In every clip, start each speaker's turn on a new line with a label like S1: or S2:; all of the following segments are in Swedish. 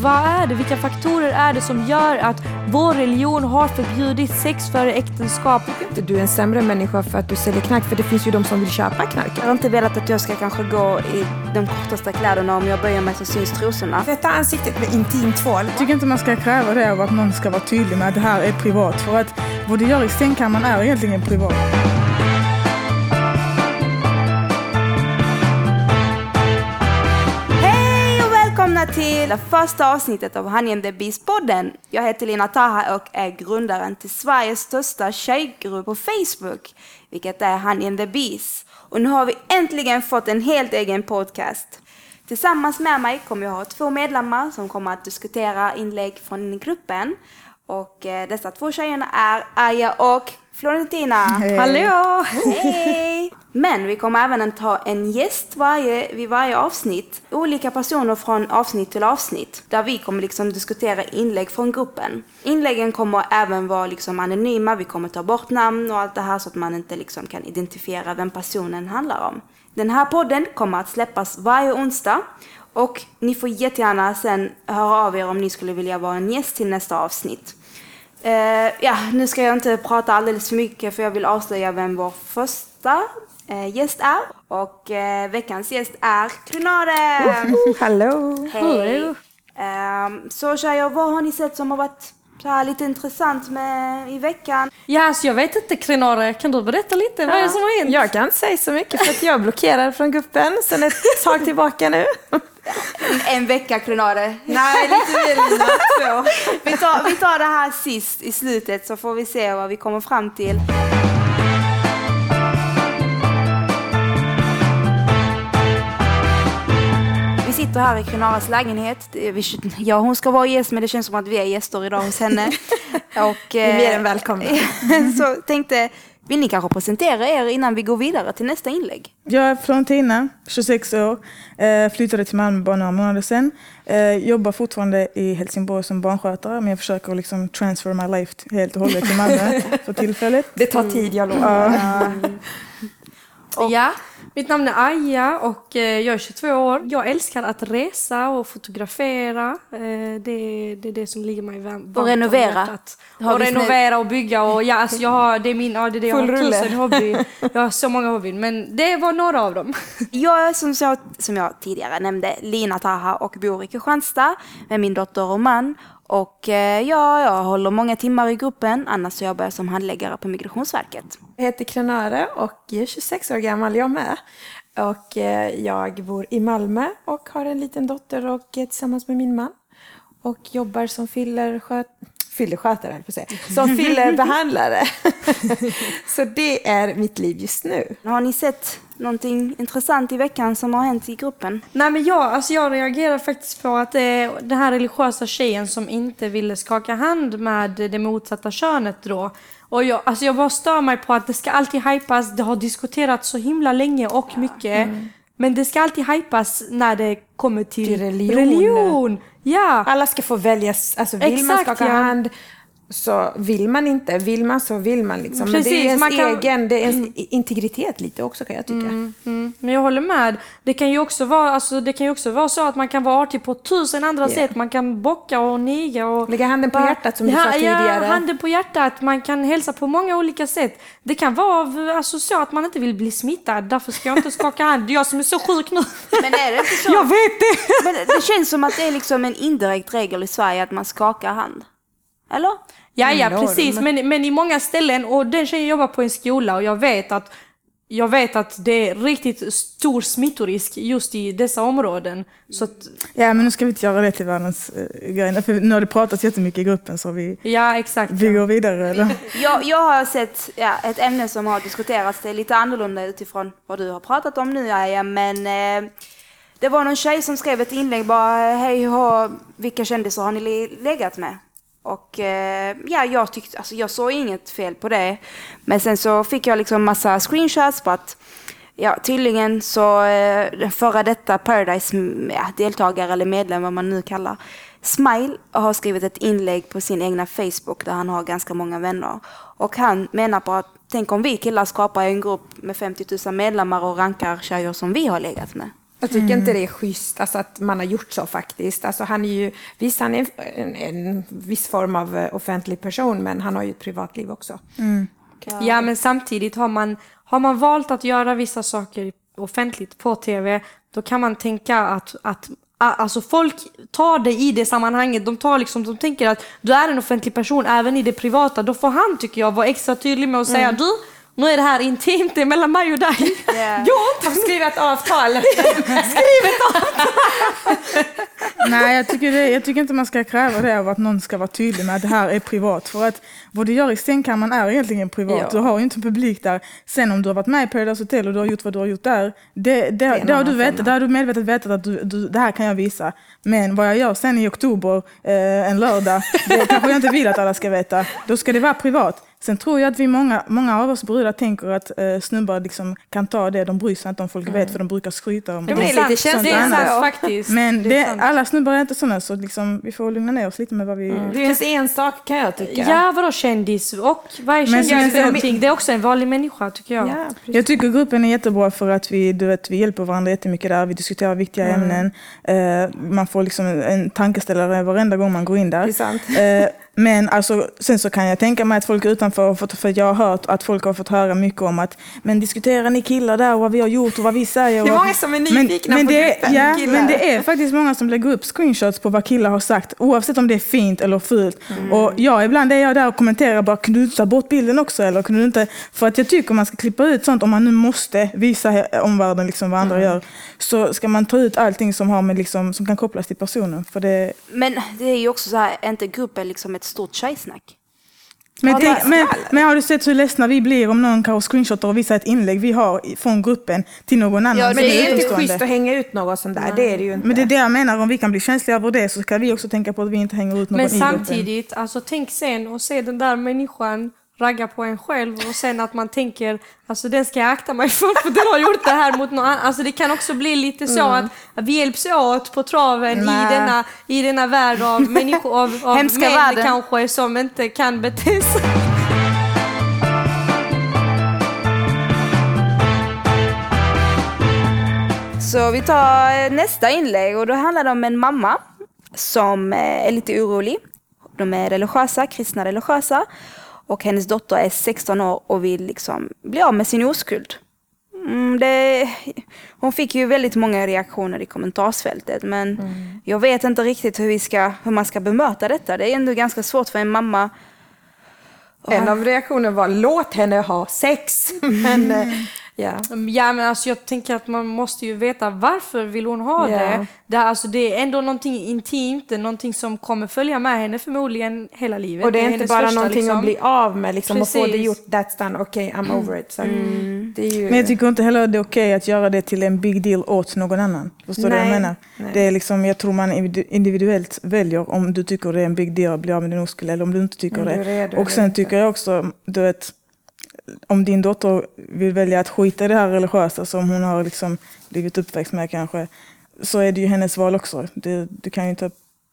S1: vad är det? Vilka faktorer är det som gör att vår religion har förbjudit sex före äktenskap?
S2: inte du är en sämre människa för att du säljer knark, för det finns ju de som vill köpa knark.
S3: Jag har inte velat att jag ska kanske gå i de kortaste kläderna om jag böjer mig så syns trosorna.
S2: Tvätta ansiktet med intimtvål.
S4: Jag tycker inte man ska kräva det av att någon ska vara tydlig med att det här är privat. För att vad du gör i sängkammaren är egentligen privat.
S3: Till det första avsnittet av Honey and the Beast-podden. Jag heter Lina Taha och är grundaren till Sveriges största tjejgrupp på Facebook, vilket är Honey and the Beast. Och nu har vi äntligen fått en helt egen podcast. Tillsammans med mig kommer jag ha två medlemmar som kommer att diskutera inlägg från gruppen. Och eh, dessa två tjejerna är Aya och Florentina.
S1: Hallå!
S3: Hej! Men vi kommer även att ha en gäst varje, vid varje avsnitt. Olika personer från avsnitt till avsnitt. Där vi kommer liksom diskutera inlägg från gruppen. Inläggen kommer även vara liksom anonyma. Vi kommer ta bort namn och allt det här så att man inte liksom kan identifiera vem personen handlar om. Den här podden kommer att släppas varje onsdag. Och ni får jättegärna sen höra av er om ni skulle vilja vara en gäst till nästa avsnitt. Eh, ja, nu ska jag inte prata alldeles för mycket för jag vill avslöja vem vår första eh, gäst är. Och eh, veckans gäst är Klinare!
S2: Hallå!
S3: Hej! Ehm, så tjejer, vad har ni sett som har varit så här lite intressant med i veckan?
S1: Ja, alltså jag vet inte Krinare, kan du berätta lite? Vad är det som har hänt?
S2: Jag kan inte säga så mycket för att jag är blockerad från gruppen sen ett tag tillbaka nu.
S3: En, en vecka Klinare. Nej, lite mer Lina. Två. Vi tar, vi tar det här sist i slutet så får vi se vad vi kommer fram till. Sitter här i Krinaras lägenhet. Vi- Ja, hon ska vara gäst men det känns som att vi är gäster idag hos henne. Och,
S2: är mer
S3: eh,
S2: än välkomna.
S3: så tänkte, vill ni kanske presentera er innan vi går vidare till nästa inlägg?
S4: Jag är Florentina, 26 år, eh, flyttade till Malmö bara några månader sedan. Eh, jobbar fortfarande i Helsingborg som barnskötare men jag försöker liksom transfer my life helt och hållet till Malmö för tillfället.
S2: Det tar tid, jag lovar.
S1: Ja, mitt namn är Aja och eh, jag är 22 år. Jag älskar att resa och fotografera. Eh, Det, det är det som ligger mig varmt
S3: Och renovera.
S1: om Och renovera och bygga och ja, alltså jag har, det är min, ja, det är det jag
S2: Full
S1: har
S2: rulle.
S1: tusen hobby. Jag har så många hobbyn men det var några av dem.
S3: Jag är som jag, som jag tidigare nämnde Lina Taha och bor i Kristianstad med min dotter och man. Och eh, ja, jag håller många timmar i gruppen, annars så jobbar jag som handläggare på Migrationsverket.
S2: Jag heter Krenare och är 26 år gammal jag med. Och eh, jag bor i Malmö och har en liten dotter och är tillsammans med min man. Och jobbar som fillersköt... Fillerskötare, höll på att säga. Som fillerbehandlare. Så det är mitt liv just nu.
S3: Har ni sett någonting intressant i veckan som har hänt i gruppen?
S1: Nej men jag, alltså jag reagerar faktiskt på att det den här religiösa tjejen som inte ville skaka hand med det motsatta könet då. Och jag, alltså jag bara stör mig på att det ska alltid hypas, det har diskuterats så himla länge och mycket. Men det ska alltid hypas när det kommer till,
S2: Till religion.
S1: religion. Ja.
S2: Alla ska få välja, alltså vill man
S1: Exakt,
S2: skaka
S1: ja.
S2: hand så vill man inte, vill man så vill man liksom. Men det är
S1: Precis,
S2: ens
S1: man kan-
S2: egen, det är ens integritet lite också kan jag tycka.
S1: Mm, men jag håller med. Det kan ju också vara, alltså, det kan ju också vara så att man kan vara artig på tusen andra
S2: Ja.
S1: sätt. Man kan bocka och niga och...
S2: Lägga handen på hjärtat som du sa tidigare.
S1: Ja, handen på hjärtat. Man kan hälsa på många olika sätt. Det kan vara av- alltså, så att man inte vill bli smittad. Därför ska jag inte skaka hand. Det är jag som är så sjuk nu.
S3: Men är det inte så?
S1: Jag vet det!
S3: Men det känns som att det är liksom en indirekt regel i Sverige att man skakar hand. Eller?
S1: Ja, ja, precis. Men, men i många ställen, och den tjejen jobbar på en skola och jag vet att jag vet att det är riktigt stor smittorisk just i dessa områden. Så att,
S4: Ja men nu ska vi inte göra det till världens uh, grej. För nu har det pratats jättemycket i gruppen så vi,
S1: ja, exakt.
S4: vi går vidare. Eller?
S3: Jag, jag har sett ja, ett ämne som har diskuterats, det är lite annorlunda utifrån vad du har pratat om nu Aja, men eh, det var någon tjej som skrev ett inlägg bara, hej, ha, vilka kändisar har ni le- legat med? Och eh, ja, jag tyckte, alltså jag såg inget fel på det. Men sen så fick jag liksom massa screenshots på att Ja, tydligen så eh, den före detta Paradise-deltagare mm, ja, deltagare eller medlem, vad man nu kallar, Smile har skrivit ett inlägg på sin egna Facebook där han har ganska många vänner. Och han menar på att tänk om vi killar skapar en grupp med 50 000 medlemmar och rankar tjejer som vi har legat med.
S2: Jag tycker inte det är schysst alltså, att man har gjort så faktiskt. Alltså, han är ju, visst, han är en, en viss form av eh, offentlig person, men han har ju ett privatliv också.
S1: Ja. Men samtidigt har man, har man valt att göra vissa saker offentligt på tv, då kan man tänka att, att Alltså folk tar det i det sammanhanget, de tar liksom, de tänker att du är en offentlig person även i det privata, då får han tycker jag vara extra tydlig med att säga du, nu är det här intimt, det är mellan mig och dig.
S3: Yeah.
S1: Gå inte
S2: Skriv ett avtal!
S4: Nej, jag tycker, det, jag tycker inte man ska kräva det av att någon ska vara tydlig med att det här är privat. För att vad du gör i sängkammaren är egentligen privat.
S2: Ja.
S4: Du har ju inte en publik där. Sen om du har varit med i Paradise Hotel och du har gjort vad du har gjort där, det, det,
S2: en
S4: det har du vetat, det har du medvetet vetat att du, du, det här kan jag visa. Men vad jag gör sen i oktober, eh, en lördag, det kanske jag inte vill att alla ska veta. Då ska det vara privat. Sen tror jag att vi många, många av oss brudar tänker att eh, snubbar liksom kan ta det, de bryr sig inte om folk vet för de brukar skryta om
S2: De
S4: det.
S2: är lite
S1: sant,
S2: känsliga
S1: Det är sant faktiskt.
S4: Men
S1: det
S4: det, alla snubbar är inte sådana så liksom, vi får lugna ner oss lite med vad vi...
S2: Det är ens en sak kan jag tycka.
S1: Ja, vadå kändis? Och vad är
S4: Men
S1: kändis för någonting? Det är också en vanlig människa tycker jag.
S2: Ja, precis.
S4: Jag tycker gruppen är jättebra för att vi, du vet, vi hjälper varandra jättemycket där. Vi diskuterar viktiga ämnen. Eh, man får liksom en, en tankeställare varenda gång man går in där.
S2: Det är sant.
S4: Eh, men alltså, sen så kan jag tänka mig att folk utanför, har fått, för jag har hört att folk har fått höra mycket om att men diskuterar ni killar där och vad vi har gjort och vad vi säger.
S2: Det är många som är nyfikna
S4: men
S2: på
S4: det,
S2: gruppen,
S4: Ja,
S2: killar.
S4: men det är faktiskt många som lägger upp screenshots på vad killar har sagt, oavsett om det är fint eller fult.
S2: Mm.
S4: Och ja, ibland är jag där och kommenterar bara, kunde du inte ta bort bilden också? Eller kunde du inte? För att jag tycker man ska klippa ut sånt, om man nu måste visa omvärlden liksom vad andra
S2: Mm.
S4: gör, så ska man ta ut allting som, har med liksom, som kan kopplas till personen. För det,
S3: Men det är ju också så här, är inte gruppen liksom ett stort tjejsnack?
S4: men,
S2: Ja,
S4: tänk, men, men har du sett hur ledsna vi blir om någon kan screenshotta och visa ett inlägg vi har från gruppen till någon annan?
S2: Ja, men det är inte
S4: utomstående?
S2: schysst att hänga ut något sånt där. Det är det ju inte.
S4: Men det är det jag menar, om vi kan bli känsliga över det så ska vi också tänka på att vi inte hänger ut någon
S1: Men
S4: i gruppen.
S1: samtidigt, alltså tänk sen och se den där människan ragga på en själv och sen att man tänker alltså den ska jag akta mig för för den har gjort det här mot någon annan. Alltså det kan också bli lite så att, att vi hjälps åt på traven i denna, i denna värld av människor, av, av
S3: Hemska
S1: män
S3: världen.
S1: kanske som inte kan bete sig.
S3: Så vi tar eh, nästa inlägg och då handlar det om en mamma som eh, är lite orolig. De är religiösa, kristna religiösa och hennes dotter är 16 år och vill liksom bli av med sin oskuld. Mm, det, hon fick ju väldigt många reaktioner i kommentarsfältet men jag vet inte riktigt hur, vi ska, hur man ska bemöta detta. Det är ändå ganska svårt för en mamma.
S2: En av reaktionerna var låt henne ha sex. Men eh, ja.
S1: Men alltså jag tänker att man måste ju veta varför vill hon ha
S2: Ja.
S1: det. Det, är, alltså, det är ändå någonting intimt, det är någonting som kommer följa med henne förmodligen hela livet.
S2: Och det är inte
S1: hennes
S2: bara
S1: första,
S2: någonting
S1: liksom.
S2: att bli av med liksom, och få det
S1: Precis.
S2: gjort. That's done, okej, I'm over it. Så det är ju...
S4: Men jag tycker inte heller det är okej att göra det till en big deal åt någon annan. Förstår du vad jag menar?
S2: nej.
S4: Det är liksom, jag tror man individu- individuellt väljer om du tycker det är en big deal att bli av med din oskuld eller om du inte tycker
S2: du
S4: det.
S2: är redo
S4: och sen
S2: inte.
S4: tycker jag också, du vet, om din dotter vill välja att skita i det här religiösa som hon har liksom blivit uppväxt med kanske, så är det ju hennes val också. Du, du kan ju inte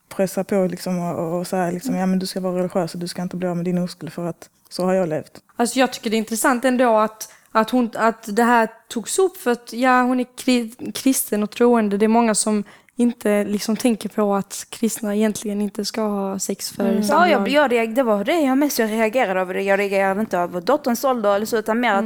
S4: pressa på liksom och, och säga liksom, ja men du ska vara religiös och du ska inte bli av med din oskuld för att så har jag levt.
S1: Alltså jag tycker det är intressant ändå att, att, hon, att det här togs upp för att ja, hon är kri, kristen och troende. Det är många som inte liksom tänker på att kristna egentligen inte ska ha sex för
S3: Ja,
S1: samlag.
S3: jag, jag, det var det jag mest reagerade över. Jag reagerade inte över dotterns ålder eller så, utan mer att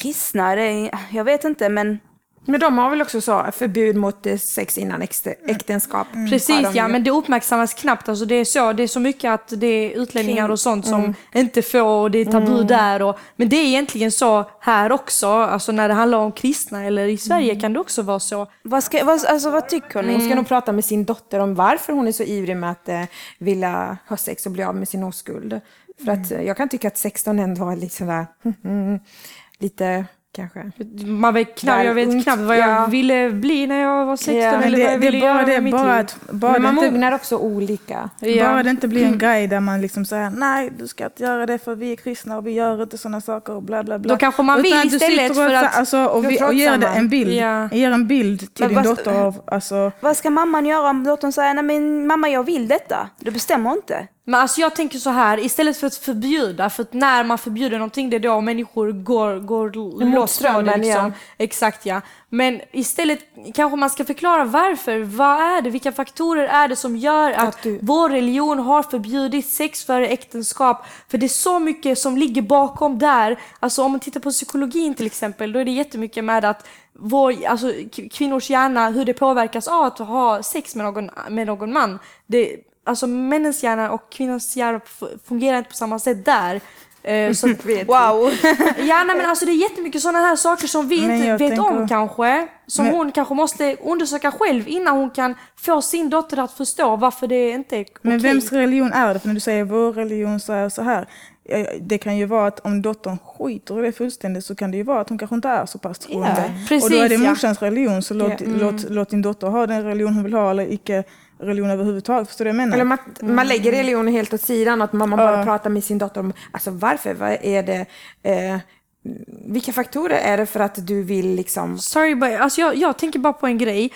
S3: kristna, det är, jag vet inte, men
S2: Men de har väl också så, förbud mot eh, sex innan äkte- äktenskap. har
S1: Precis
S2: de
S1: ja, men det uppmärksammas knappt. Alltså det, är så, det är så mycket att det är utlänningar och sånt som inte får och det är tabu där. Och, men det är egentligen så här också, alltså när det handlar om kristna eller i Sverige kan det också vara så.
S3: vad, ska, vad, alltså, vad tycker ni?
S2: Hon ska nog prata med sin dotter om varför hon är så ivrig med att eh, vilja ha sex och bli av med sin oskuld. För att eh, jag kan tycka att 16 ändå är lite sådär, lite kanske.
S1: Man vet knappt, jag vet knappt vad jag
S2: ja.
S1: ville bli när jag var 16
S2: Ja,
S1: eller
S4: Men
S1: vad
S4: det,
S1: jag
S4: det
S1: ville
S4: är bara
S1: göra
S4: det,
S1: mitt
S4: bara
S1: liv.
S4: att, bara
S2: Men man
S4: det
S2: mognar också olika.
S1: Ja.
S4: Bara det inte blir en grej där man liksom säger nej du ska inte göra det för vi är kristna och vi gör inte sådana saker och bla bla bla.
S1: Då kanske man
S4: Utan
S1: vill istället
S4: och
S1: för att-
S4: Alltså, och, vi, och ger det en bild,
S1: Ja.
S4: ger en bild till
S3: Men
S4: din
S3: vad-
S4: dotter av, alltså,
S3: Vad ska mamman göra om dottern säger nej men mamma jag vill detta? Du bestämmer inte.
S1: Men alltså jag tänker så här, istället för att förbjuda, för att när man förbjuder någonting det är då människor går, går loss på det.
S2: strömmen,
S1: Liksom.
S2: ja.
S1: Exakt ja. Men istället kanske man ska förklara varför. Vad är det? Vilka faktorer är det som gör att,
S2: Att du-
S1: vår religion har förbjudit sex före äktenskap? För det är så mycket som ligger bakom där. Alltså om man tittar på psykologin till exempel, då är det jättemycket med att vår, alltså, kvinnors hjärna, hur det påverkas av att ha sex med någon, med någon man. Det, alltså männens hjärna och kvinnors hjärna fungerar inte på samma sätt där. Eh, så,
S3: Wow!
S1: ja, nej, men alltså det är jättemycket sådana här saker som vi inte vet om
S4: tänker-
S1: kanske. Som
S4: Men-
S1: hon kanske måste undersöka själv innan hon kan få sin dotter att förstå varför det inte är okej.
S4: Men vems religion är det? För när du säger vår religion så är så här. Det kan ju vara att om dottern skiter i det fullständigt så kan det ju vara att hon kanske inte är så pass troende.
S1: precis,
S4: och då är det
S1: ja.
S4: morsans religion så låt,
S2: Ja.
S4: låt, låt din dotter ha den religion hon vill ha eller icke religion överhuvudtaget. Förstår du vad jag menar?
S2: Eller man, man lägger religionen helt åt sidan, att man, man bara
S4: Ja.
S2: pratar med sin dotter om alltså varför, vad är det, eh, vilka faktorer är det för att du vill liksom
S1: Sorry, but, alltså jag, jag tänker bara på en grej.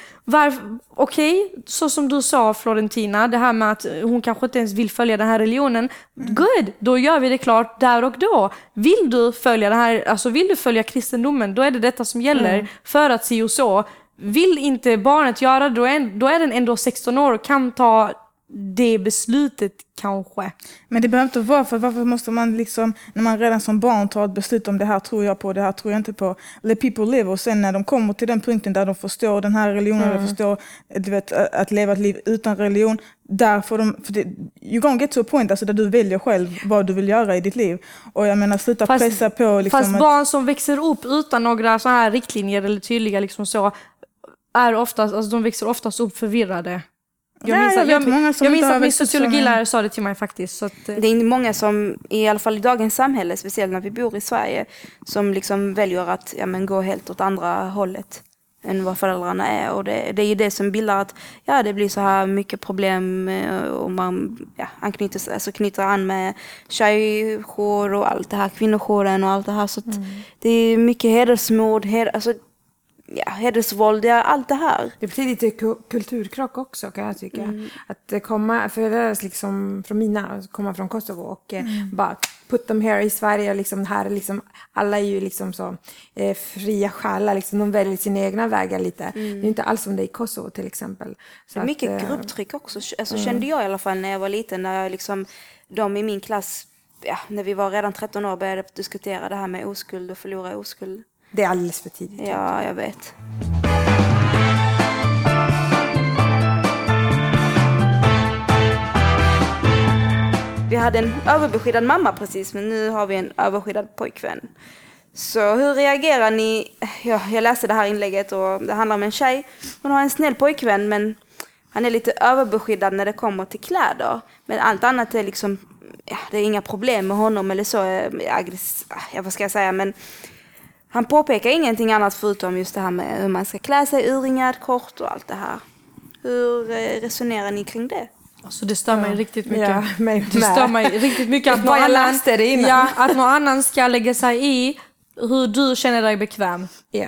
S1: Okej, så som du sa Florentina, det här med att hon kanske inte ens vill följa den här religionen. Good, då gör vi det klart där och då. Vill du följa det här, alltså vill du följa kristendomen, då är det detta som gäller för att si och så. Vill inte barnet göra det, då är, då är den ändå 16 år och kan ta det beslutet kanske.
S4: Men det behöver inte vara för varför måste man liksom, när man redan som barn tar ett beslut om det här tror jag på, det här tror jag inte på. Let people live och sen när de kommer till den punkten där de förstår den här religionen,
S2: Mm.
S4: de förstår du vet, att leva ett liv utan religion. Där får de, för det, you gonna get to a point alltså, där du väljer själv vad du vill göra i ditt liv. Och jag menar sluta
S1: Fast-
S4: pressa på liksom
S1: Fast
S4: att,
S1: barn som växer upp utan några så här riktlinjer eller tydliga liksom så, är oftast, alltså de växer oftast upp förvirrade. Jag
S4: Ja,
S1: minns
S4: jag
S1: att,
S4: vet
S1: jag,
S4: många som
S1: jag
S4: inte
S1: minns att min sociologilärare sa det till mig faktiskt. Så att, eh,
S3: Det är inte många som, i alla fall i dagens samhälle, speciellt när vi bor i Sverige, som liksom väljer att ja, men gå helt åt andra hållet än vad föräldrarna är. Och det, det är ju det som bildar att ja, det blir så här mycket problem eh, och man ja, anknyter, alltså knyter an med tjejjour och allt det här, kvinnojouren och allt det här. Så att det är mycket hedersmord, hed, alltså, ja, hedersvåld, ja, allt det här.
S2: Det betyder lite ku- kulturkrock också kan jag tycka. Att det komma, för det är liksom från mina, komma från Kosovo och eh, bara put them here i Sverige och liksom här är liksom, alla är ju liksom så eh, fria själar, liksom, de väljer sina egna vägar lite. Det är inte alls som det är i Kosovo till exempel. Så
S3: Det är mycket
S2: att, eh,
S3: grupptryck också, alltså, kände jag i alla fall när jag var liten. När jag liksom, de i min klass, ja, när vi var redan 13 år, började diskutera det här med oskuld och förlora oskuld.
S2: Det är alldeles för tidigt.
S3: Ja, jag vet. Vi hade en överbeskyddad mamma precis, men nu har vi en överskyddad pojkvän. Så hur reagerar ni? Ja, jag läste det här inlägget och det handlar om en tjej. Hon har en snäll pojkvän men han är lite överbeskyddad när det kommer till kläder. Men allt annat är liksom, ja, det är inga problem med honom eller så. aggress- Ja, vad ska jag säga? Men han påpekar ingenting annat förutom just det här med hur man ska klä sig, urringad, kort och allt det här. Hur eh, resonerar ni kring det?
S1: alltså det stör mig riktigt mycket.
S2: Ja, mig
S1: det stör mig riktigt mycket att någon, annan,
S2: läste det innan.
S1: ja, att någon annan ska lägga sig i hur du känner dig bekväm.
S2: Ja.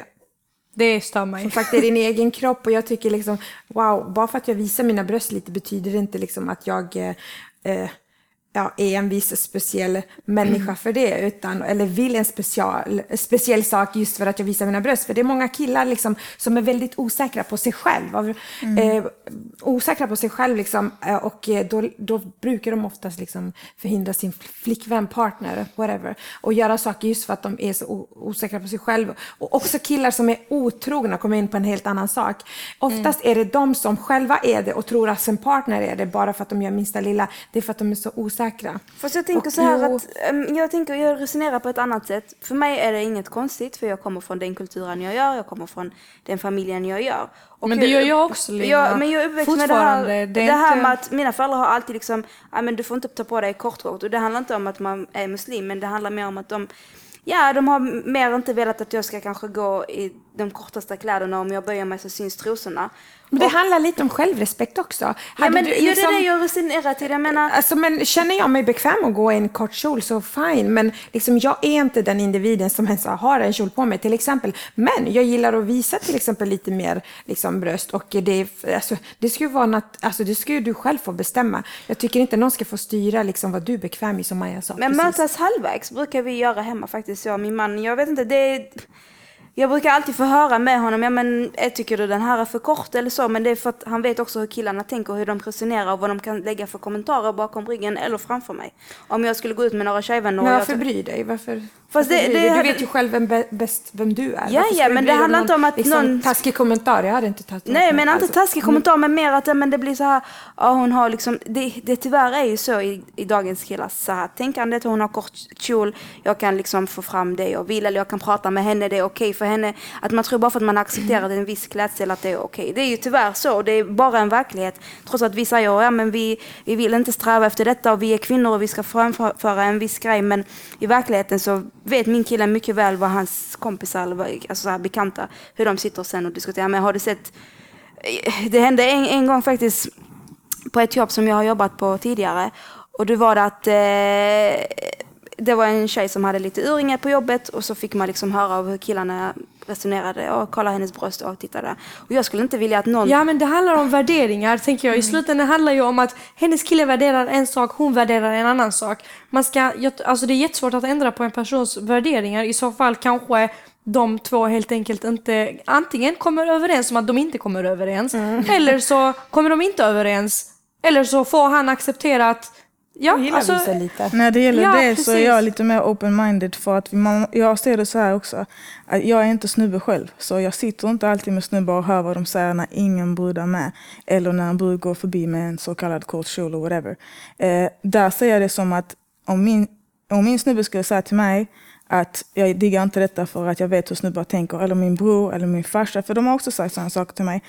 S1: Det stör mig.
S2: Som sagt, det är din egen kropp och jag tycker liksom, wow, bara för att jag visar mina bröst lite betyder det inte liksom att jag eh, eh, ja, är en viss speciell människa för det, utan, eller vill en special, speciell sak just för att jag visar mina bröst. För det är många killar liksom, som är väldigt osäkra på sig själv. Av, eh, osäkra på sig själv liksom, eh, och eh, då, då brukar de oftast liksom förhindra sin flickvän, partner, whatever, och göra saker just för att de är så osäkra på sig själv. Och också killar som är otrogna, kommer in på en helt annan sak. Oftast är det de som själva är det och tror att sin partner är det bara för att de gör minsta lilla. Det är för att de är så osäkra.
S3: Fast jag tänker
S2: Och
S3: så här att, jag tänker, jag resonerar på ett annat sätt. För mig är det inget konstigt för jag kommer från den kulturen jag gör, jag kommer från den familjen jag gör. Och
S1: Men det gör jag också, Lina.
S3: Ja, men jag är uppväxt med det här, det
S1: det
S3: här
S1: inte-
S3: med att mina föräldrar har alltid liksom, ja men du får inte ta på dig kortkort. Och det handlar inte om att man är muslim, men det handlar mer om att de Ja, de har mer inte velat att jag ska kanske gå i de kortaste kläderna. Om jag böjer mig så syns trosorna.
S2: Men det handlar lite om självrespekt också.
S3: Ja, men
S2: du
S3: det är
S2: liksom-
S3: det jag resonerar till. Jag menar,
S2: Alltså, men känner jag mig bekväm att gå i en kort kjol så fine, men liksom, jag är inte den individen som ens har en kjol på mig till exempel. Men jag gillar att visa till exempel lite mer liksom, bröst och det, alltså, det ska ju vara nat- alltså, det ska ju du själv få bestämma. Jag tycker inte någon ska få styra liksom, vad du är bekväm i som Maja sa.
S3: Men
S2: precis.
S3: mötas halvvägs brukar vi göra hemma faktiskt, jag och min man. Jag vet inte, det är... Jag brukar alltid få höra med honom, ja men eh, tycker du den här är för kort eller så? Men det är för att han vet också hur killarna tänker, hur de resonerar och vad de kan lägga för kommentarer bakom ryggen eller framför mig. Om jag skulle gå ut med några tjejvänner
S2: Men
S3: jag
S2: varför bry dig? Varför,
S3: Fast det-
S2: bry
S3: det hade-
S2: Du vet ju själv vem bä- bäst vem du är.
S3: Ja, ja, men det handlar inte om att
S2: liksom,
S3: någon-
S2: Taskig kommentar, jag hade inte tagit
S3: Nej, men
S2: mig.
S3: inte
S2: Alltså,
S3: taskig kommentar, men mer att men det blir så här, ja hon har liksom, det, det tyvärr är ju så i, i dagens killars så här tänkandet, hon har kort kjol, jag kan liksom få fram det jag vill, eller jag kan prata med henne, det är okej för henne. Att man tror bara för att man har accepterat en viss klädsel att det är okej. Det är ju tyvärr så, det är bara en verklighet. Trots att vi säger, ja men vi, vi vill inte sträva efter detta och vi är kvinnor och vi ska framföra en viss grej, men i verkligheten så vet min kille mycket väl vad hans kompisar, alltså så här bekanta, hur de sitter sen och diskuterar. Men har du sett det hände en, en gång faktiskt på ett jobb som jag har jobbat på tidigare. Och det var det att eh, det var en tjej som hade lite urringar på jobbet och så fick man liksom höra av hur killarna resonerade och kolla hennes bröst och titta där. Och jag skulle inte vilja att någon...
S1: Ja men det handlar om värderingar tänker jag. I slutändan handlar ju om att hennes kille värderar en sak, hon värderar en annan sak. Man ska, alltså det är jättesvårt att ändra på en persons värderingar. I så fall kanske de två helt enkelt inte antingen kommer överens om att de inte kommer överens. Eller så kommer de inte överens. Eller så får han acceptera att ja,
S2: Jag gillar
S1: alltså,
S2: visa lite.
S4: När det gäller
S1: Ja,
S4: det så är
S1: precis.
S4: jag lite mer open-minded för att man, jag ser det så här också. Att jag är inte snubbe själv, så jag sitter inte alltid med snubbar och hör vad de säger när ingen brud är med. Eller när en brud går förbi med en så kallad kort kjol eller whatever. Eh, där ser jag det som att om min, om min snubbe skulle säga till mig att jag diggar inte detta för att jag vet hur snubbar tänker, eller min bror eller min farsa, för de har också sagt sådana saker till mig.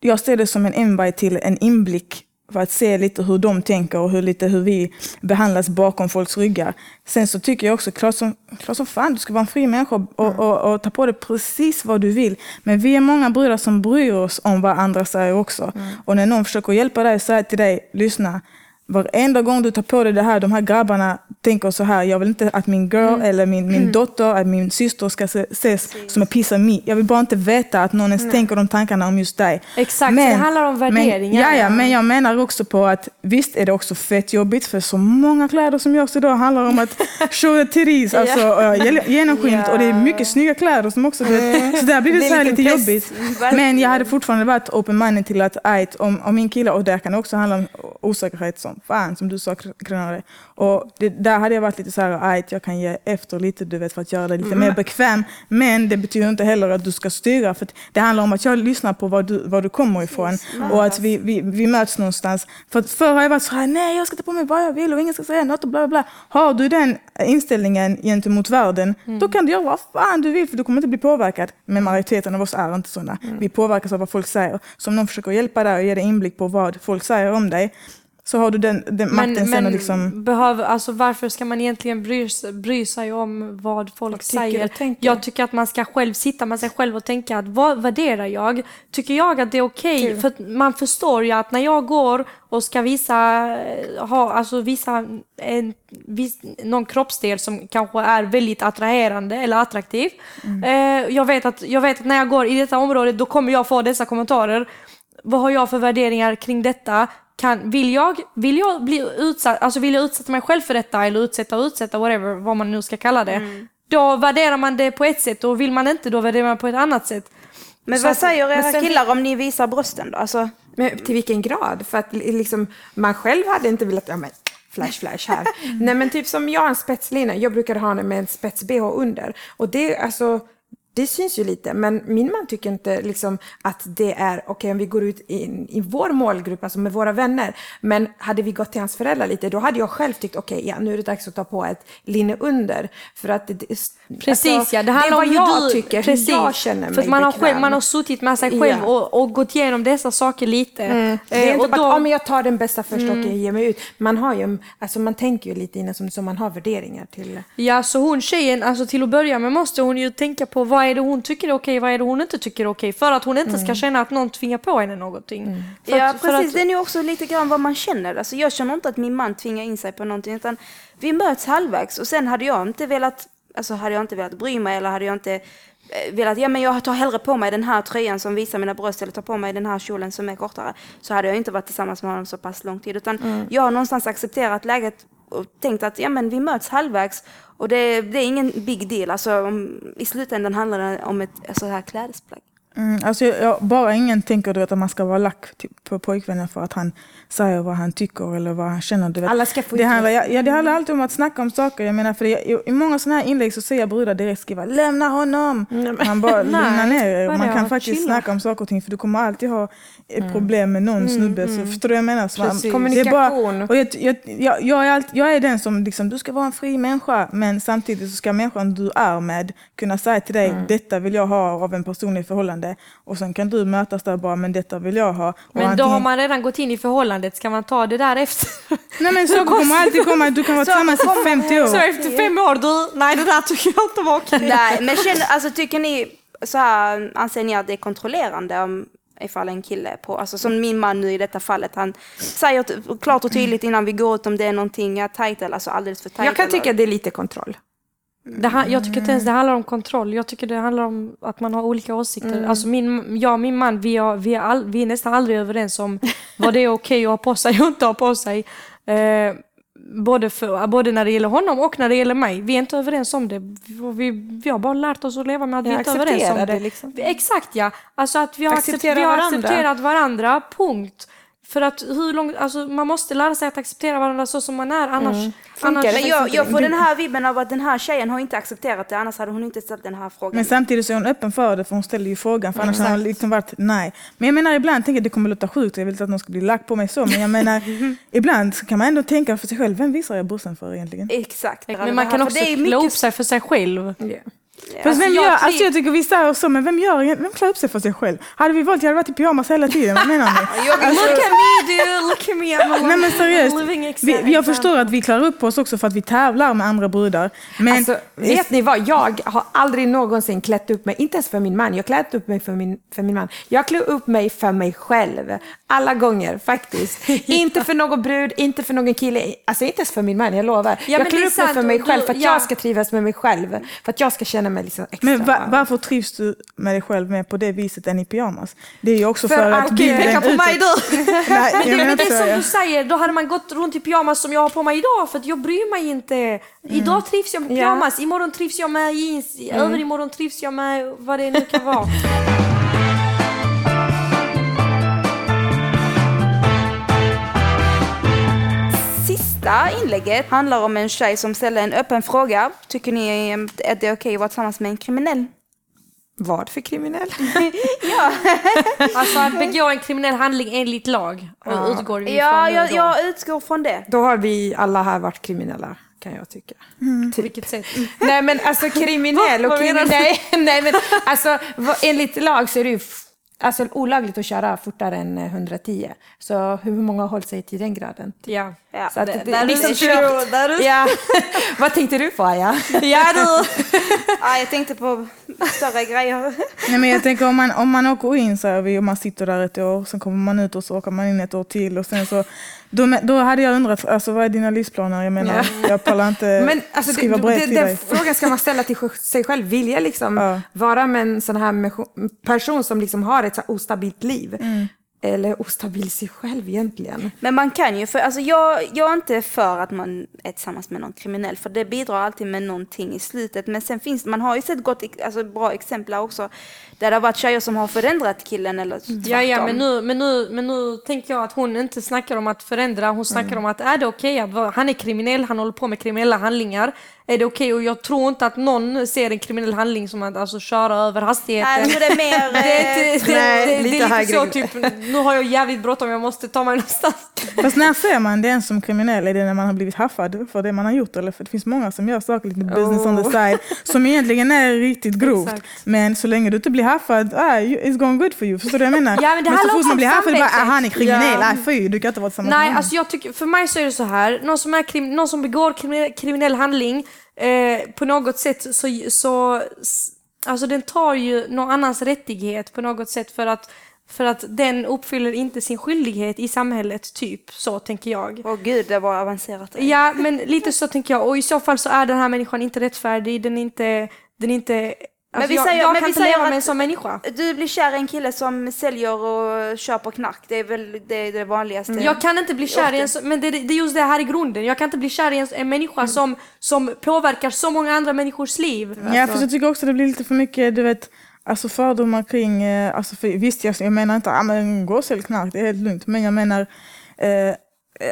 S4: Jag ser det som en invite till en inblick för att se lite hur de tänker och hur, lite hur vi behandlas bakom folks ryggar. Sen så tycker jag också, klart som, klart som fan, du ska vara en fri människa och, och, och ta på dig precis vad du vill. Men vi är många brudar som bryr oss om vad andra säger också. Och när någon försöker hjälpa dig, säga till dig, lyssna, Varenda gång du tar på dig det här, de här grabbarna tänker så här, jag vill inte att min girl eller min, min dotter, att min syster ska se, ses som en piece of me. Jag vill bara inte veta att någon ens tänker de tankarna om just dig.
S1: Exakt, så det handlar om värderingar.
S4: Men, ja, ja, men jag menar också på att visst är det också fett jobbigt för så många kläder som görs idag handlar om att show the titties, alltså genomskinligt och det är mycket snygga kläder som också, så där blir det,
S2: Det
S4: så här
S2: lite press.
S4: jobbigt. Men jag hade fortfarande varit open-minded till att om, om min kille, och där kan det också handla om osäkerhet som fan, som du sa Kronare. Och det, där hade jag varit lite så här, ajt, jag kan ge efter lite, du vet, för att göra dig lite mer bekväm. Men det betyder inte heller att du ska styra, för det handlar om att jag lyssnar på var du, var du kommer ifrån. Och att vi, vi, vi möts någonstans. För att förr har jag varit så här, nej jag ska ta på mig vad jag vill och ingen ska säga något och bla bla bla. Har du den inställningen gentemot världen, då kan du göra vad fan du vill för du kommer inte bli påverkad. Men majoriteten av oss är inte sådana. Vi påverkas av vad folk säger. Så om någon försöker hjälpa dig och ge dig inblick på vad folk säger om dig, så har du den, den makten
S1: Men,
S4: sen
S1: men
S4: liksom...
S1: behöver, alltså varför ska man egentligen bry, bry sig om vad folk säger?
S2: och tänker.
S1: Jag tycker att man ska själv sitta med sig själv och tänka att vad värderar jag? Tycker jag att det är okej? För att man förstår ju att när jag går och ska visa, eh, ha, alltså visa en, vis, någon kroppsdel som kanske är väldigt attraherande eller attraktiv. Eh, jag, vet att, jag vet att när jag går i detta område då kommer jag få dessa kommentarer. Vad har jag för värderingar kring detta? Kan, vill, jag, vill jag bli utsatt, alltså vill jag utsätta mig själv för detta eller utsätta och utsätta, whatever, vad man nu ska kalla det. Då värderar man det på ett sätt och vill man inte då värderar man på ett annat sätt.
S3: Men
S2: Så
S3: vad säger era
S2: sen-
S3: killar om ni visar brösten då? Alltså,
S2: Men till vilken grad? För att liksom, man själv hade inte velat, ja men flash flash här. Nej men typ som jag har en spetslina, jag brukar ha den med en spets-bh under. Och det, alltså, det syns ju lite, men min man tycker inte liksom att det är okej om vi går ut i, i vår målgrupp, alltså med våra vänner. Men hade vi gått till hans föräldrar lite, då hade jag själv tyckt okej, ja nu är det dags att ta på ett linne under. För att det, det,
S1: Precis
S2: alltså,
S1: ja, det handlar
S2: är
S1: om
S2: vad
S1: hur
S2: jag
S1: du,
S2: tycker,
S1: precis,
S2: jag känner mig
S1: För man har, själv, man har suttit med sig själv
S2: Ja.
S1: och, och gått igenom dessa saker lite.
S2: Det är
S1: Eh,
S2: inte
S1: och
S2: bara
S1: då,
S2: att om jag tar den bästa först och jag ger mig ut. Man, har ju, alltså man tänker ju lite innan som, som man har värderingar till.
S1: Ja, så hon tjejen, alltså till att börja med måste hon ju tänka på vad vad är det hon tycker är okej, vad är det hon inte tycker är okej. För att hon inte ska känna att någon tvingar på henne någonting.
S3: Ja
S1: att, för
S3: precis,
S1: att,
S3: det är ju också lite grann vad man känner. Alltså, jag känner inte att min man tvingar in sig på någonting utan vi möts halvvägs och sen hade jag inte velat, alltså hade jag inte velat bry mig eller hade jag inte eh, velat, ja men jag tar hellre på mig den här tröjan som visar mina bröst eller tar på mig den här kjolen som är kortare. Så hade jag inte varit tillsammans med honom så pass lång tid utan jag har någonstans accepterat läget och tänkt att ja men vi möts halvvägs och det, det är ingen big deal. Alltså om, i slutändan handlar det om ett alltså, så här klädesplagg.
S4: Mm, alltså jag, jag, bara ingen tänker du vet, att man ska vara lack till, på pojkvännen för att han säger vad han tycker eller vad han känner. Du vet.
S2: Alla ska få
S4: det handlar, ja, ja, det handlar alltid om att snacka om saker. Jag menar, för det, i, I många sådana här inlägg så ser jag brudar direkt skriva lämna honom. Man bara lugna ner er. Man kan faktiskt
S1: Chilla.
S4: snacka om saker och ting för du kommer alltid ha ett problem med någon snubbe. Så, förstår du vad jag menar? Så man- är bara-
S2: Kommunikation.
S4: och jag, jag, jag, jag, är allt, jag är den som liksom, du ska vara en fri människa men samtidigt så ska människan du är med kunna säga till dig detta vill jag ha av en person i förhållande och sen kan du mötas där bara men detta vill jag ha. Och
S1: men då
S4: antingen-
S1: har man redan gått in i förhållandet, ska man ta det där efter?
S4: Nej men så kommer alltid komma, du kan vara tillsammans i 50 år.
S1: Så efter fem år, du, nej det där tycker jag inte var okej.
S3: Nej, men känner, alltså, tycker ni, så här, anser ni att det är kontrollerande om ifall en kille på, alltså som min man nu i detta fallet, han säger klart och tydligt innan vi går ut om det är någonting ja, tajt eller alltså alldeles för tajt.
S2: Jag kan
S3: eller-
S2: tycka det är lite kontroll.
S1: Det, jag tycker inte ens det handlar om kontroll. Jag tycker det handlar om att man har olika åsikter. Alltså min, jag och min man, vi, har, vi, är all, vi är nästan aldrig överens om vad det är okej att ha på sig och inte ha på sig. Eh, både, för, både när det gäller honom och när det gäller mig. Vi är inte överens om det. Vi, vi, har bara lärt oss att leva med att vi inte är överens om det.
S2: det, liksom.
S1: Exakt ja. Alltså att vi har,
S2: Acceptera
S1: acceptera vi har
S2: varandra.
S1: accepterat varandra, punkt. För att hur långt, alltså man måste lära sig att acceptera varandra så som man är annars... annars
S2: det?
S3: Men jag, jag får den här vibben av att den här tjejen har inte accepterat det, annars hade hon inte ställt den här frågan.
S4: Men samtidigt så är hon öppen för det för hon ställer ju frågan för annars hade hon liksom varit nej. Men jag menar ibland tänker jag det kommer låta sjukt jag vill inte att någon ska bli lack på mig så men jag menar ibland så kan man ändå tänka för sig själv, vem visar jag brorsan för egentligen?
S3: Exakt.
S1: Men man kan också
S3: det är
S1: klä
S3: mycket-
S1: upp sig för sig själv.
S4: Fast
S1: Alltså,
S4: vem
S1: jag
S4: gör,
S1: tri-
S4: alltså jag tycker vi säger så, men vem gör vem klär upp sig för sig själv? Hade vi valt, jag hade varit i pyjamas hela tiden, vad menar ni?
S1: Look at me dude, look at me. I'm
S4: Nej men seriöst, vi, jag förstår att vi klär upp oss också för att vi tävlar med andra brudar. Men
S2: Alltså, vet ni vad? Jag har aldrig någonsin klätt upp mig, inte ens för min man. Jag klätt upp mig för min, för min man. Jag klär upp mig för mig själv. Alla gånger faktiskt. Inte för någon brud, inte för någon kille. Alltså inte ens för min man, jag lovar.
S1: Ja,
S2: jag klär
S1: är
S2: upp mig för mig själv för att
S1: ja.
S2: jag ska trivas med mig själv. För att jag ska känna mig liksom extra
S4: Men va, varför trivs du med dig själv mer på det viset än i pyjamas? Det är ju också för,
S2: För
S4: att
S2: att-
S1: Okej,
S4: bilden
S1: peka på mig du!
S4: Nej,
S1: Men det är det
S4: så.
S1: som du säger, då hade man gått runt i pyjamas som jag har på mig idag för att jag bryr mig inte. Idag trivs jag med
S2: Ja.
S1: pyjamas, imorgon trivs jag med jeans, överimorgon trivs jag med vad det nu kan vara.
S3: Sista inlägget handlar om en tjej som ställer en öppen fråga. Tycker ni eh, att det är okej att vara tillsammans med en kriminell?
S2: Vad för kriminell?
S1: Alltså att begå en kriminell handling enligt lag och utgår vi
S3: Ja, jag, jag utgår från det.
S2: Då har vi alla här varit kriminella, kan jag tycka.
S1: På vilket sätt?
S2: Nej men alltså kriminell och kriminell. Nej men alltså enligt lag så är det ju alltså, olagligt att köra fortare än eh, 110. Så hur många har hållit sig till den graden?
S1: Ja.
S3: Ja,
S2: Så att
S1: det-
S2: det,
S1: där är
S2: liksom
S1: true, där
S2: Ja. Vad tänkte du på Aja?
S1: Ja du!
S3: Ja, jag tänkte på större grejer.
S4: Nej, men jag tänker om man, om man åker in så här, och man sitter där ett år, sen kommer man ut och så åker man in ett år till och sen så då, då hade jag undrat, alltså, vad är dina livsplaner? Jag menar, jag pallar inte
S2: Men alltså,
S4: skriva brev till
S2: den
S4: dig.
S2: frågan ska man ställa till sig själv. Vill jag liksom
S4: Ja.
S2: vara med en sån här person som liksom har ett så ostabilt liv? Eller ostabil sig själv egentligen?
S3: Men man kan ju, för alltså jag, jag är inte för att man är tillsammans med någon kriminell, för det bidrar alltid med någonting i slutet. Men sen finns man har ju sett gott, alltså bra exempel också, där det har varit tjejer som har förändrat killen eller tvärtom.
S1: Ja, ja, men nu, men, nu, men nu tänker jag att hon inte snackar om att förändra, hon snackar om att är det okej att vara, han är kriminell, han håller på med kriminella handlingar. Är det okej? Och jag tror inte att någon ser en kriminell handling som att alltså, köra över hastigheten.
S3: Nej, det är mer...
S1: det är, inte, det,
S2: Nej,
S1: det, det,
S2: lite
S1: är lite så typ, nu har jag jävligt bråttom, jag måste ta mig någonstans.
S4: Fast när ser man den som kriminell? Är det när man har blivit haffad för det man har gjort? Eller för det finns många som gör saker lite business on the side som egentligen är riktigt grovt.
S1: Exakt.
S4: Men så länge du inte blir haffad, ah, it's going good for you. Förstår du vad jag menar?
S1: Ja, men det
S4: så
S1: handlar
S4: fort man blir haffad, bara, ah, han är kriminell,
S1: Ja.
S4: ah, fy, du kan inte vara tillsammans med
S1: Nej,
S4: honom.
S1: alltså jag tycker, för mig så är det så här. Någon som, är krim, någon som begår kriminell, kriminell handling, eh, på något sätt så, så alltså den tar ju någon annans rättighet på något sätt för att, för att den uppfyller inte sin skyldighet i samhället, typ. Så tänker jag.
S3: Åh gud, det var avancerat.
S1: Ja, men lite så tänker jag. Och i så fall så är den här människan inte rättfärdig, den är inte, den är inte Alltså
S3: vi
S1: jag,
S3: säger-
S1: jag
S3: men
S1: kan
S3: vi
S1: inte
S3: säger
S1: leva
S3: att-
S1: med en sån människa.
S3: Du blir kär i en kille som säljer och köper knark. Det är väl det, är det vanligaste.
S1: Jag kan inte bli kär i en men det, det är just det här i grunden. Jag kan inte bli kär i en, en människa som, som påverkar så många andra människors liv.
S4: Ja, för jag tycker också det blir lite för mycket, du vet, alltså fördomar kring, eh, alltså för, visst jag, jag menar inte, ah, men gå och sälj knark, det är helt lugnt, men jag menar, eh,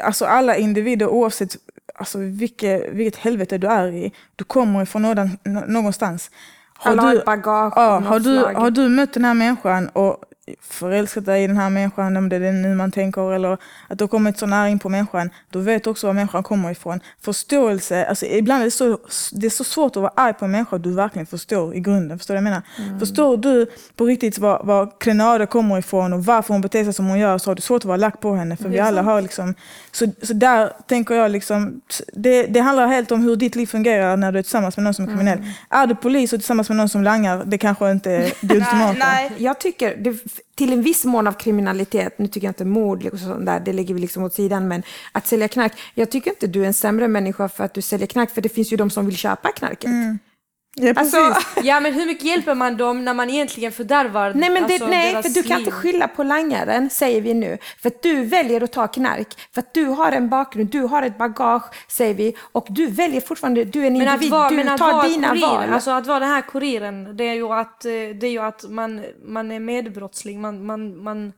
S4: alltså alla individer oavsett alltså, vilket, vilket helvete du är i, du kommer ifrån någon, nå- någonstans. Har
S2: har
S4: du,
S2: ett bagage
S4: ja, har, du, har du mött den här människan och förälskat dig i den här människan, om det är det nu man tänker, eller att du har kommit så nära in på människan, då vet du också var människan kommer ifrån. Förståelse, alltså ibland är det så, det är så svårt att vara arg på en människa du verkligen förstår i grunden. Förstår du vad jag menar?
S2: Mm.
S4: Förstår du på riktigt var, var Klenada kommer ifrån och varför hon beter sig som hon gör så har du svårt att vara lack på henne. För vi alla har liksom, så, så där tänker jag liksom, det, det handlar helt om hur ditt liv fungerar när du är tillsammans med någon som är kriminell.
S2: Mm.
S4: Är du polis och tillsammans med någon som langar, det kanske inte är det ultimata.
S3: nej,
S2: Jag tycker, det, till en viss mån av kriminalitet, nu tycker jag inte mord liksom sånt där, det lägger vi liksom åt sidan, men att sälja knark, jag tycker inte du är en sämre människa för att du säljer knark, för det finns ju de som vill köpa knarket. Mm.
S4: Ja, precis.
S2: Alltså,
S1: Ja men hur mycket hjälper man dem när man egentligen fördärvar
S2: nej, men det,
S1: alltså,
S2: nej
S1: deras
S2: för du kan
S1: liv?
S2: inte skylla på langaren, säger vi nu. För att du väljer att ta knark, för att du har en bakgrund, du har ett bagage, säger vi, och du väljer fortfarande, du är en
S1: Men
S2: individ,
S1: vara,
S2: du
S1: men
S2: tar
S1: vara
S2: dina
S1: kurir,
S2: val.
S1: alltså att vara den här kuriren, det är ju att, eh, det är ju att man, man är medbrottsling, man, man, man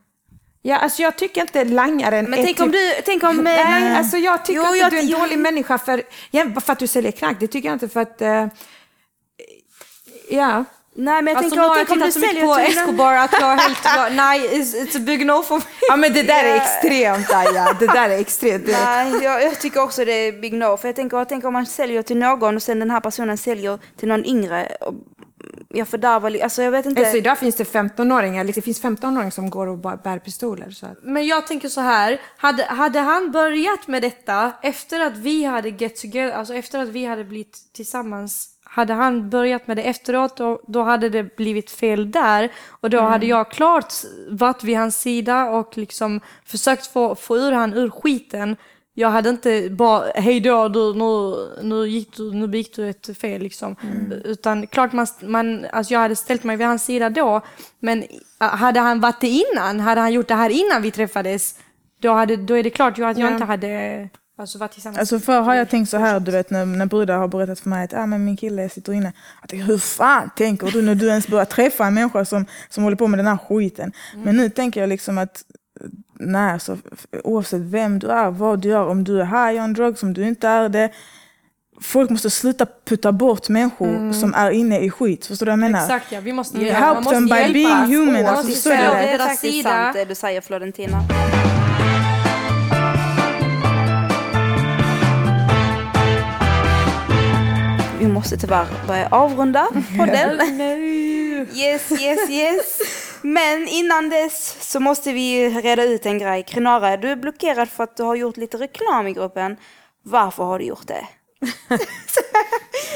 S2: Ja, alltså jag tycker inte langaren
S3: Men
S2: är
S3: tänk om
S2: typ-
S3: du, tänk om...
S2: Nej,
S3: eh,
S2: alltså jag tycker
S3: Jo,
S2: inte
S3: jag-
S2: du är en
S3: jag-
S2: dålig människa för, ja, för att du säljer knark. Det tycker jag inte för att... eh, ja.
S3: Nej men jag
S1: Alltså
S3: tänker, tänk om du
S1: tittat så mycket
S3: säljer
S1: på. Escobar att jag är helt, nej it's, it's a big no for me.
S2: ja, men det där är extremt Aja. Det där är extremt.
S3: Nej, jag, jag tycker också det är big no. För jag tänker, jag tänker om man säljer till någon och sen den här personen säljer till någon yngre. Och jag fördärvar, alltså jag vet inte.
S2: Alltså idag finns det 15-åringar, liksom, det finns 15-åringar som går och bär pistoler. Så att,
S1: Men jag tänker så här, hade, hade han börjat med detta efter att vi hade get together, alltså efter att vi hade blivit tillsammans, hade han börjat med det efteråt då, då hade det blivit fel där och då hade jag klart varit vid hans sida och liksom försökt få, få ur han ur skiten. Jag hade inte bara, hej då, du, nu, nu, gick du, nu begick du ett fel liksom. Utan klart man, man, alltså jag hade ställt mig vid hans sida då. Men äh, hade han varit det innan, hade han gjort det här innan vi träffades, då, hade, då är det klart ju att jag
S2: Ja.
S1: inte hade alltså, varit tillsammans.
S4: Alltså förr har jag tänkt så här, du vet när, när brudar har berättat för mig att ah, men min kille sitter inne. Jag tänker, hur fan tänker du när du ens börjar träffa en människa som, som håller på med den här skiten? Men nu tänker jag liksom att nej, så, oavsett vem du är, vad du gör, om du är high on drugs, om du inte är det. Folk måste sluta putta bort människor som är inne i skit. Förstår du vad jag menar?
S1: Exakt ja, vi måste hjälpa.
S4: help
S1: Man måste
S4: them by
S1: hjälpa.
S4: being human,
S1: Man
S4: alltså,
S1: måste
S4: så är det.
S1: stå på
S3: det är sant det du säger Florentina. Måste tyvärr börja avrunda podden. Yes, yes, yes. Men innan dess så måste vi reda ut en grej. Krenara, du är blockerad för att du har gjort lite reklam i gruppen. Varför har du gjort det? det,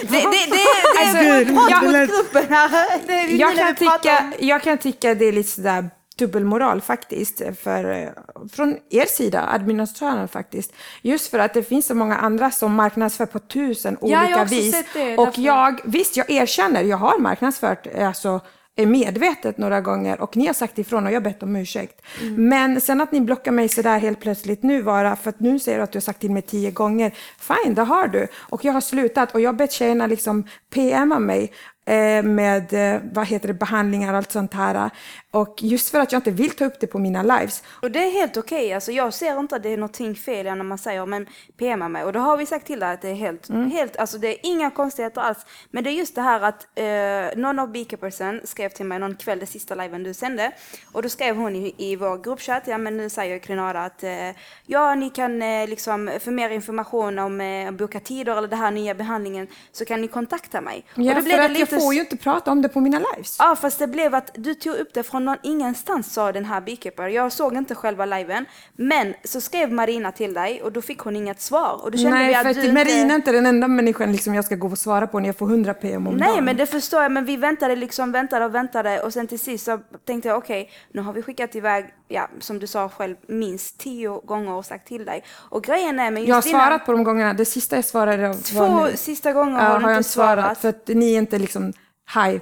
S3: det, det, det är mot
S4: lät-
S3: gruppen här.
S2: Jag, kan tycka, jag kan tycka det är lite sådär dubbelmoral faktiskt, för, eh, från er sida, administratören faktiskt. Just för att det finns så många andra som marknadsför på tusen
S1: jag har
S2: olika
S1: också
S2: vis.
S1: sett det,
S2: och
S1: därför-
S2: jag, visst jag erkänner, jag har marknadsfört eh, alltså, eh, medvetet några gånger och ni har sagt ifrån och jag har bett om ursäkt.
S1: Mm.
S2: Men sen att ni blockar mig sådär helt plötsligt nu bara för att nu säger du att du har sagt till mig tio gånger. Fine, det har du. Och jag har slutat och jag har bett tjejerna liksom PMa mig med vad heter det, behandlingar och allt sånt här. Och just för att jag inte vill ta upp det på mina lives.
S3: Och det är helt okej. Alltså, jag ser inte att det är någonting fel när man säger men PMa mig. Och då har vi sagt till dig att det är helt, helt, alltså det är inga konstigheter alls. Men det är just det här att eh, någon av beekeepersen skrev till mig någon kväll, det sista liven du sände. Och då skrev hon i, i vår gruppchatt, ja men nu säger Krenada att eh, ja ni kan eh, liksom för mer information om eh, boka tider eller den här nya behandlingen så kan ni kontakta mig.
S2: Ja,
S3: och då
S2: för
S3: blev det
S2: att jag
S3: lite
S2: får ju inte prata om det på mina lives.
S3: Ja, fast det blev att du tog upp det från från någon ingenstans sa den här beekeeper. Jag såg inte själva liven. Men så skrev Marina till dig och då fick hon inget svar. Och då kände vi
S2: Nej,
S3: att
S2: för
S3: du
S2: att Marina är
S3: inte...
S2: inte den enda människan liksom jag ska gå och svara på när jag får 100 PM om
S3: Nej
S2: dagen.
S3: men det förstår jag, men vi väntade liksom, väntade och väntade och sen till sist så tänkte jag okej, nu har vi skickat iväg, ja som du sa själv, minst tio gånger och sagt till dig. Och grejen är med just
S2: Jag har
S3: dina-
S2: svarat på de gångerna. Det sista jag svarade var
S3: Två
S2: nu.
S3: sista gånger
S2: Ja,
S3: har du
S2: jag
S3: inte svarat.
S2: För att ni är inte liksom high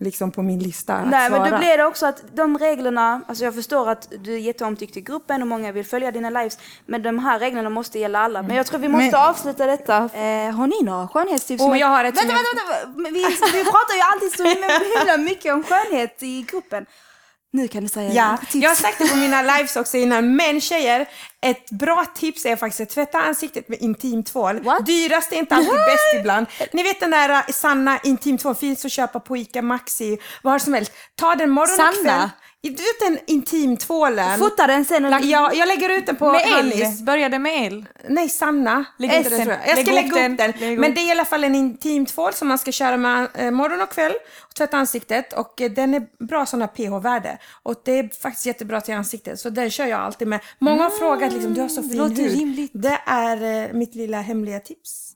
S2: liksom på min lista att
S3: Nej,
S2: svara.
S3: men då blir det också att de reglerna, alltså jag förstår att du är jätteomtyckt i gruppen och många vill följa dina lives, men de här reglerna måste gälla alla. Men jag tror vi måste
S4: Men-
S3: avsluta detta. Eh, har ni några skönhetstips? Som-
S2: jag har ett
S3: Vänta, vänta, vänta! Vi, vi pratar ju alltid så himla mycket om skönhet i gruppen. Nu kan du säga
S2: Ja,
S3: tips.
S2: jag har sagt det på mina lives också innan, men tjejer, ett bra tips är faktiskt att tvätta ansiktet med intimtvål.
S3: What?
S2: Dyrast är inte alltid bäst ibland. Ni vet den där sanna intimtvål, finns att köpa på ICA Maxi, var som helst. Ta den morgon och
S1: Sanna?
S2: kväll. Du vet den intimtvålen?
S3: Fota den sen. Och...
S2: Ja, jag lägger ut den på
S1: Med
S2: Hannis.
S1: el? Började med el?
S2: Nej, Sanna.
S1: Lägg
S2: Inte
S1: den.
S2: tror jag. jag ska
S1: Lägg
S2: lägga
S1: upp
S2: upp
S1: den.
S2: den.
S1: Lägg
S2: Men det är i alla fall en intimtvål som man ska köra med eh, morgon och kväll och tvätta ansiktet. Och eh, den är bra sådana pH-värde. Och det är faktiskt jättebra till ansiktet. Så den kör jag alltid med. Många har frågat liksom, du har så fin
S3: låter
S2: hud.
S3: rimligt.
S2: Det är eh, mitt lilla hemliga tips.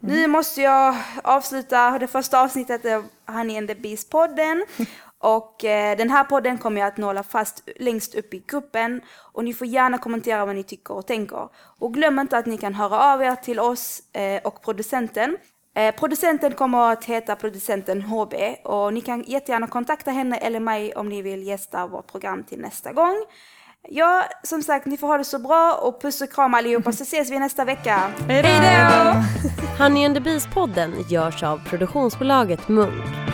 S3: Nu måste jag avsluta det första avsnittet av Honey and the Beast-podden. Och eh, den här podden kommer jag att nåla fast längst upp i gruppen. Och ni får gärna kommentera vad ni tycker och tänker. Och glöm inte att ni kan höra av er till oss eh, och producenten. Eh, producenten kommer att heta producenten HB och ni kan jättegärna kontakta henne eller mig om ni vill gästa vårt program till nästa gång. Ja, som sagt, ni får ha det så bra och puss och kram allihopa så ses vi nästa vecka.
S1: Hej då!
S5: Honey and the Beast-podden görs av produktionsbolaget Munk.